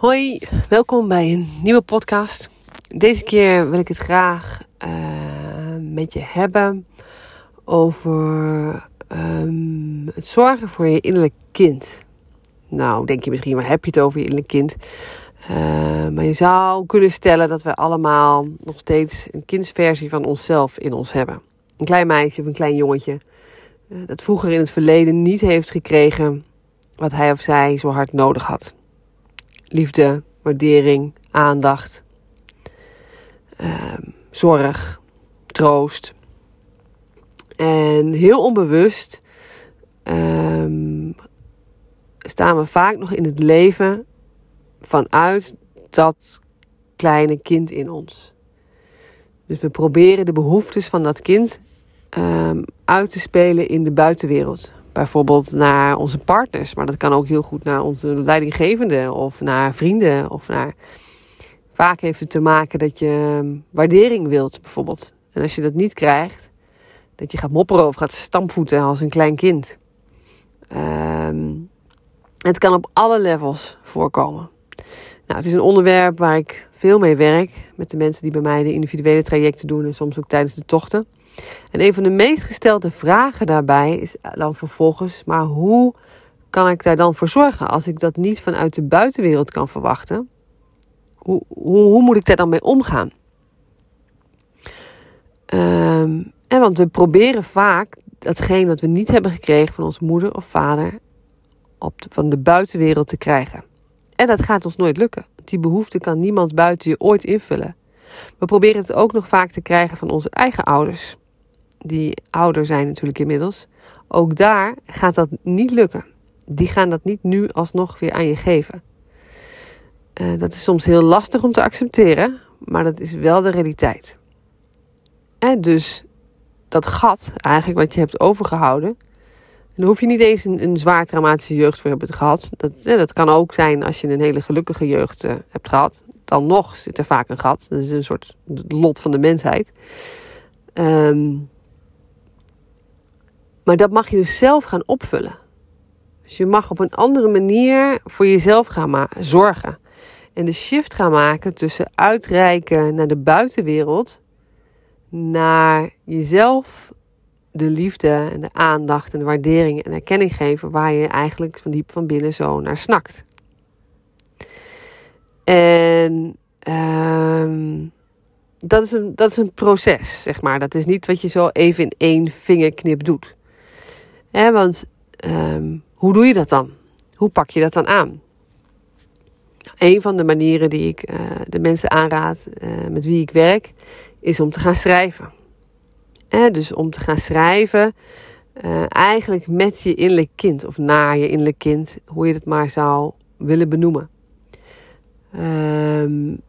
Hoi, welkom bij een nieuwe podcast. Deze keer wil ik het graag uh, met je hebben over um, het zorgen voor je innerlijk kind. Nou, denk je misschien, waar heb je het over je innerlijk kind? Uh, maar je zou kunnen stellen dat wij allemaal nog steeds een kindsversie van onszelf in ons hebben. Een klein meisje of een klein jongetje uh, dat vroeger in het verleden niet heeft gekregen wat hij of zij zo hard nodig had liefde, waardering, aandacht, ehm, zorg, troost. En heel onbewust um, staan we vaak nog in het leven vanuit dat kleine kind in ons. Dus we proberen de behoeftes van dat kind um, uit te spelen in de buitenwereld bijvoorbeeld naar onze partners, maar dat kan ook heel goed naar onze leidinggevende of naar vrienden of naar. Vaak heeft het te maken dat je ehm, waardering wilt, bijvoorbeeld. En als je dat niet krijgt, dat je gaat mopperen of gaat stampvoeten als een klein kind. Um, het kan op alle levels voorkomen. Nou, het is een onderwerp waar ik veel mee werk met de mensen die bij mij de individuele trajecten doen en soms ook tijdens de tochten. En een van de meest gestelde vragen daarbij is dan vervolgens: maar hoe kan ik daar dan voor zorgen als ik dat niet vanuit de buitenwereld kan verwachten? Hoe, hoe, hoe moet ik daar dan mee omgaan? Um, en want we proberen vaak datgene wat we niet hebben gekregen van onze moeder of vader op van de buitenwereld te krijgen. En dat gaat ons nooit lukken. Die behoefte kan niemand buiten je ooit invullen. We proberen het ook nog vaak te krijgen van onze eigen ouders die ouder zijn natuurlijk inmiddels, ook daar gaat dat niet lukken. Die gaan dat niet nu alsnog weer aan je geven. Uh, dat is soms heel lastig om te accepteren, maar dat is wel de realiteit. En dus dat gat, eigenlijk wat je hebt overgehouden. En daar hoef je niet eens een, een zwaar traumatische jeugd voor hebben gehad. Dat, eh, dat kan ook zijn als je een hele gelukkige jeugd uh, hebt gehad. Dan nog zit er vaak een gat. Dat is een soort lot van de mensheid. Um, maar dat mag je dus zelf gaan opvullen. Dus je mag op een andere manier voor jezelf gaan zorgen. En de shift gaan maken tussen uitreiken naar de buitenwereld, naar jezelf de liefde en de aandacht en de waardering en erkenning geven waar je eigenlijk van diep van binnen zo naar snakt. En um, dat, is een, dat is een proces, zeg maar. Dat is niet wat je zo even in één vingerknip doet. Want um, hoe doe je dat dan? Hoe pak je dat dan aan? Een van de manieren die ik uh, de mensen aanraad uh, met wie ik werk, is om te gaan schrijven. Dus om te gaan schrijven, uh, eigenlijk met je innerlijk kind of naar je innerlijk kind, hoe je het maar zou willen benoemen. Um,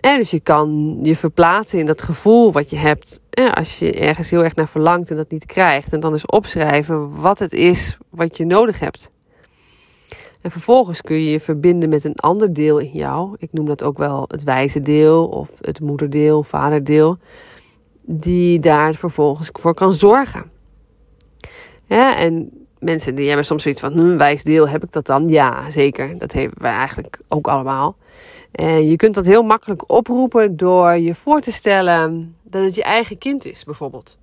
en dus je kan je verplaatsen in dat gevoel wat je hebt als je ergens heel erg naar verlangt en dat niet krijgt. En dan eens opschrijven wat het is wat je nodig hebt. En vervolgens kun je je verbinden met een ander deel in jou. Ik noem dat ook wel het wijze deel of het moederdeel, vaderdeel. Die daar vervolgens voor kan zorgen. Ja, en mensen die hebben soms zoiets van, hm, wijs deel, heb ik dat dan? Ja, zeker. Dat hebben wij eigenlijk ook allemaal. En je kunt dat heel makkelijk oproepen door je voor te stellen dat het je eigen kind is, bijvoorbeeld,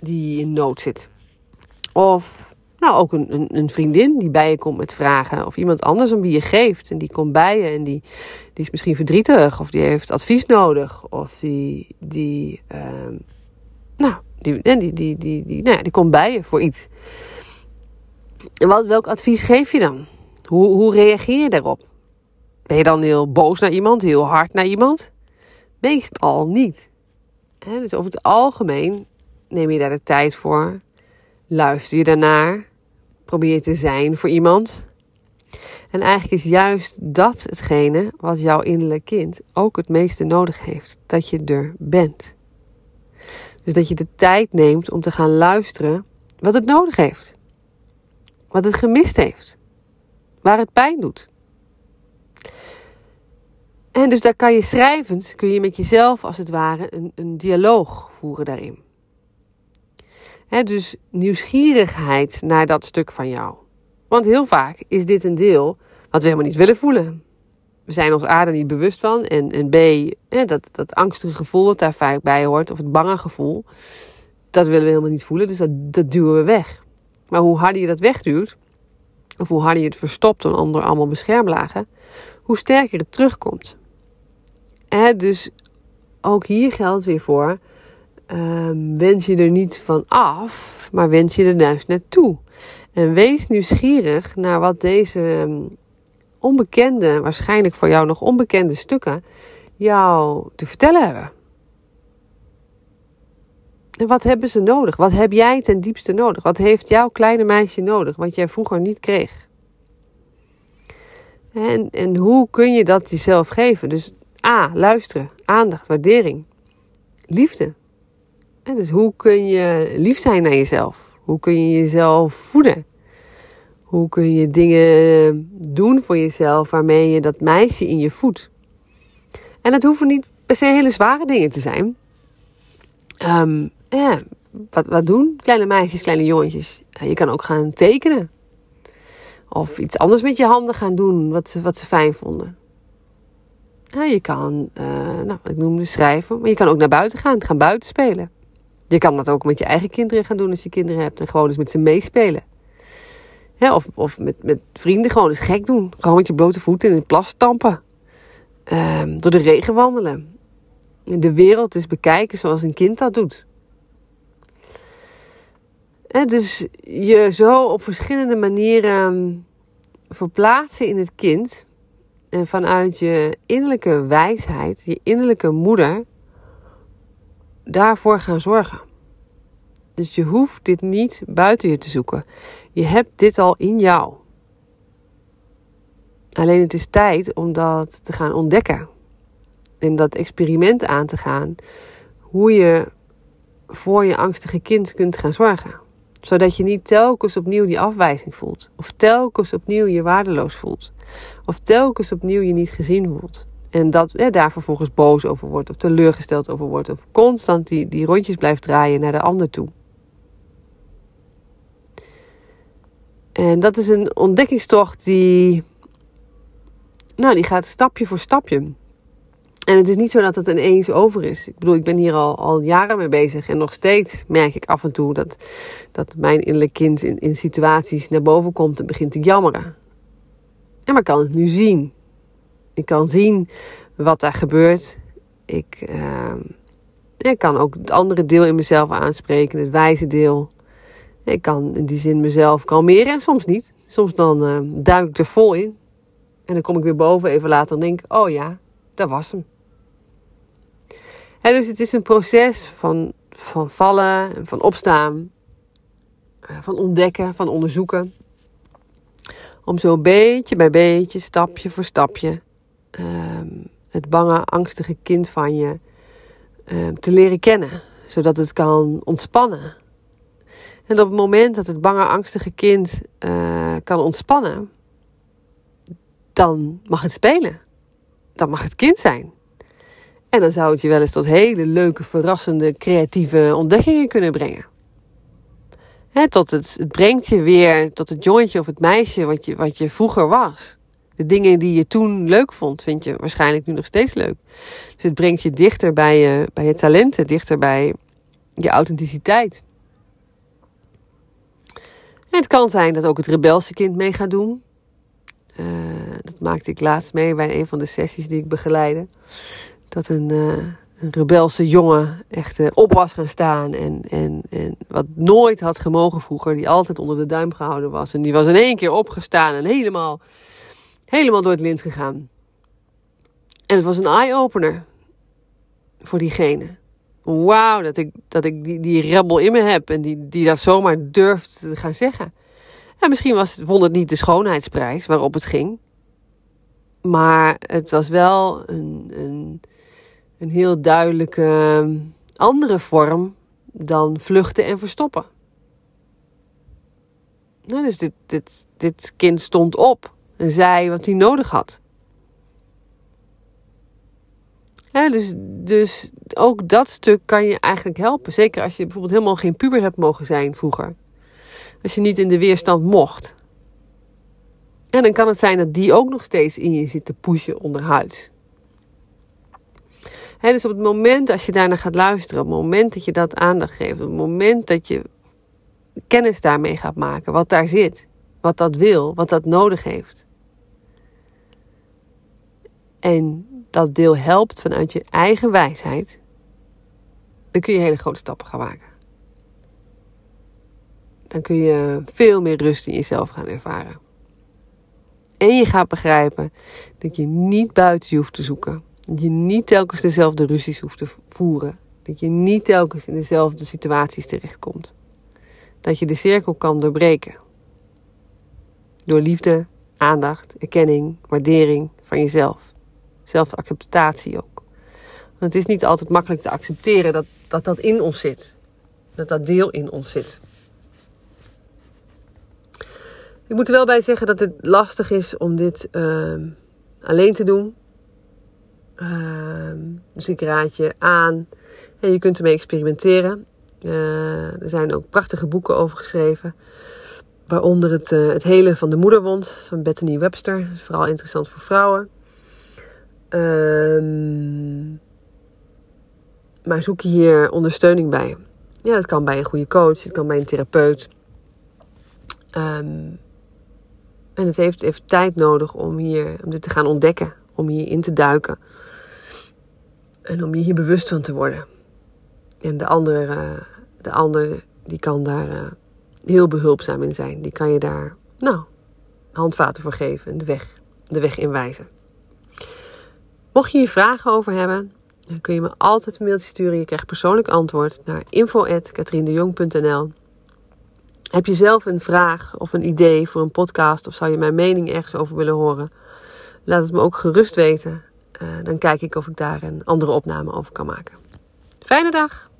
die in nood zit. Of nou, ook een, een, een, vriendin die bij je komt met vragen. Of iemand anders om wie je geeft. En die komt bij je en die, die is misschien verdrietig. Of die heeft advies nodig. Of die, die, uh, nou, die, die, die, die, die, nou ja, die komt bij je voor iets. En wat, welk advies geef je dan? Hoe, hoe reageer je daarop? Ben je dan heel boos naar iemand, heel hard naar iemand? Meestal niet. dus over het algemeen neem je daar de tijd voor. Luister je daarnaar. Probeer te zijn voor iemand. En eigenlijk is juist dat hetgene wat jouw innerlijk kind ook het meeste nodig heeft. Dat je er bent. Dus dat je de tijd neemt om te gaan luisteren wat het nodig heeft. Wat het gemist heeft. Waar het pijn doet. En dus daar kan je schrijvend, kun je met jezelf als het ware een, een dialoog voeren daarin. He, dus nieuwsgierigheid naar dat stuk van jou. Want heel vaak is dit een deel wat we helemaal niet willen voelen. we zijn ons aarde niet bewust van. En, en B, dat, dat angstige gevoel dat daar vaak bij hoort, of het bange gevoel, dat willen we helemaal niet voelen. Dus dat, dat duwen we weg. Maar hoe harder je dat wegduwt, of hoe harder je het verstopt onder allemaal beschermlagen, hoe sterker het terugkomt. dus ook hier geldt weer voor, um, wens je er niet van af, maar wens je er juist naartoe. En wees nieuwsgierig naar wat deze ehm, onbekende, waarschijnlijk voor jou nog onbekende stukken, jou te vertellen hebben. En wat hebben ze nodig? Wat heb jij ten diepste nodig? Wat heeft jouw kleine meisje nodig, wat jij vroeger niet kreeg? En, en hoe kun je dat jezelf geven? Dus A, luisteren, aandacht, waardering, liefde. En dus hoe kun je lief zijn naar jezelf? Hoe kun je jezelf voeden? Hoe kun je dingen doen voor jezelf waarmee je dat meisje in je voedt? En dat hoeven niet per se hele zware dingen te zijn. Um, ja, wat, wat doen kleine meisjes, kleine jongetjes? je kan ook gaan tekenen. Of iets anders met je handen gaan doen wat, wat ze fijn vonden. Je kan, uh, nou, ik noemde schrijven, maar je kan ook naar buiten gaan, gaan buiten spelen. Je kan dat ook met je eigen kinderen gaan doen als je kinderen hebt en gewoon eens met ze meespelen. of of met, met vrienden gewoon eens gek doen. Gewoon met je blote voeten in het plas stampen. Ehm, door de regen wandelen. De wereld eens bekijken zoals een kind dat doet. Dus je zo op verschillende manieren verplaatsen in het kind. En vanuit je innerlijke wijsheid, je innerlijke moeder, daarvoor gaan zorgen. Dus je hoeft dit niet buiten je te zoeken. Je hebt dit al in jou. Alleen het is tijd om dat te gaan ontdekken. En dat experiment aan te gaan. Hoe je voor je angstige kind kunt gaan zorgen. Zodat je niet telkens opnieuw die afwijzing voelt. Of telkens opnieuw je waardeloos voelt. Of telkens opnieuw je niet gezien voelt. En dat daar vervolgens boos over wordt of teleurgesteld over wordt. Of constant die, die rondjes blijft draaien naar de ander toe. En dat is een ontdekkingstocht die, nou, die gaat stapje voor stapje. En het is niet zo dat het ineens over is. Ik bedoel, ik ben hier al, al jaren mee bezig. En nog steeds merk ik af en toe dat, dat mijn innerlijk kind in, in situaties naar boven komt en begint te jammeren. En maar kan het nu zien. Ik kan zien wat daar gebeurt. Ik, uh, ik kan ook het andere deel in mezelf aanspreken, het wijze deel. Ik kan in die zin mezelf kalmeren en soms niet. Soms dan uh, duik ik er vol in. En dan kom ik weer boven even later en denk: oh ja, dat was hem. Dus het is een proces van, van vallen, van opstaan, eh, van ontdekken, van onderzoeken. Om zo beetje bij beetje, stapje voor stapje, Ehm, het bange, angstige kind van je ehm, te leren kennen, zodat het kan ontspannen. En op het moment dat het bange, angstige kind uh, kan ontspannen, dan mag het spelen. Dan mag het kind zijn. En dan zou het je wel eens tot hele leuke, verrassende, creatieve ontdekkingen kunnen brengen. tot het, het brengt je weer tot het jongetje of het meisje wat je, wat je vroeger was. De dingen die je toen leuk vond, vind je waarschijnlijk nu nog steeds leuk. Dus het brengt je dichter bij je, bij je talenten, dichter bij je authenticiteit. En het kan zijn dat ook het rebelse kind mee gaat doen. Uh, dat maakte ik laatst mee bij een van de sessies die ik begeleide. Dat een, uh, een rebelse jongen echt uh, op was gaan staan. En, en, en wat nooit had gemogen vroeger. Die altijd onder de duim gehouden was. En die was in één keer opgestaan en helemaal helemaal door het lint gegaan. En het was een eye-opener voor diegene. Wauw, dat ik, dat ik die, die rebel in me heb en die, die dat zomaar durft te gaan zeggen. En misschien was, vond het niet de schoonheidsprijs waarop het ging. Maar het was wel een, een, een heel duidelijke andere vorm dan vluchten en verstoppen. Nou, dus dit, dit, dit kind stond op en zei wat hij nodig had. dus, dus ook dat stuk kan je eigenlijk helpen. Zeker als je bijvoorbeeld helemaal geen puber hebt mogen zijn vroeger. Als je niet in de weerstand mocht. En dan kan het zijn dat die ook nog steeds in je zit te pushen onderhuids. Dus op het moment als je daarnaar gaat luisteren, op het moment dat je dat aandacht geeft, op het moment dat je kennis daarmee gaat maken, wat daar zit, wat dat wil, wat dat nodig heeft. En dat deel helpt vanuit je eigen wijsheid, dan kun je hele grote stappen gaan maken. Dan kun je veel meer rust in jezelf gaan ervaren. En je gaat begrijpen dat je niet buiten je hoeft te zoeken. Dat je niet telkens dezelfde ruzies hoeft te voeren. Dat je niet telkens in dezelfde situaties terechtkomt. Dat je de cirkel kan doorbreken. Door liefde, aandacht, erkenning, waardering van jezelf. Zelfacceptatie ook. Want het is niet altijd makkelijk te accepteren dat dat, dat in ons zit. Dat dat deel in ons zit. Ik moet er wel bij zeggen dat het lastig is om dit uh, alleen te doen. Uh, dus ik raad je aan. En je kunt ermee experimenteren. Uh, er zijn ook prachtige boeken over geschreven. Waaronder het, uh, het Helen van de Moederwond van Bethany Webster. vooral interessant voor vrouwen. Ehm, maar zoek hier ondersteuning bij. Ja, dat kan bij een goede coach, het kan bij een therapeut. Um, en het heeft even tijd nodig om, hier, om dit te gaan ontdekken, om hier in te duiken. En om je hier bewust van te worden. En de andere, uh, de ander die kan daar uh, heel behulpzaam in zijn. Die kan je daar, nou, handvaten voor geven en de weg, de weg inwijzen. Mocht je hier vragen over hebben, dan kun je me altijd een mailtje sturen. Je krijgt persoonlijk antwoord naar info.katriendejong.nl heb je zelf een vraag of een idee voor een podcast of zou je mijn mening ergens over willen horen? Laat het me ook gerust weten. Uh, dan kijk ik of ik daar een andere opname over kan maken. Fijne dag!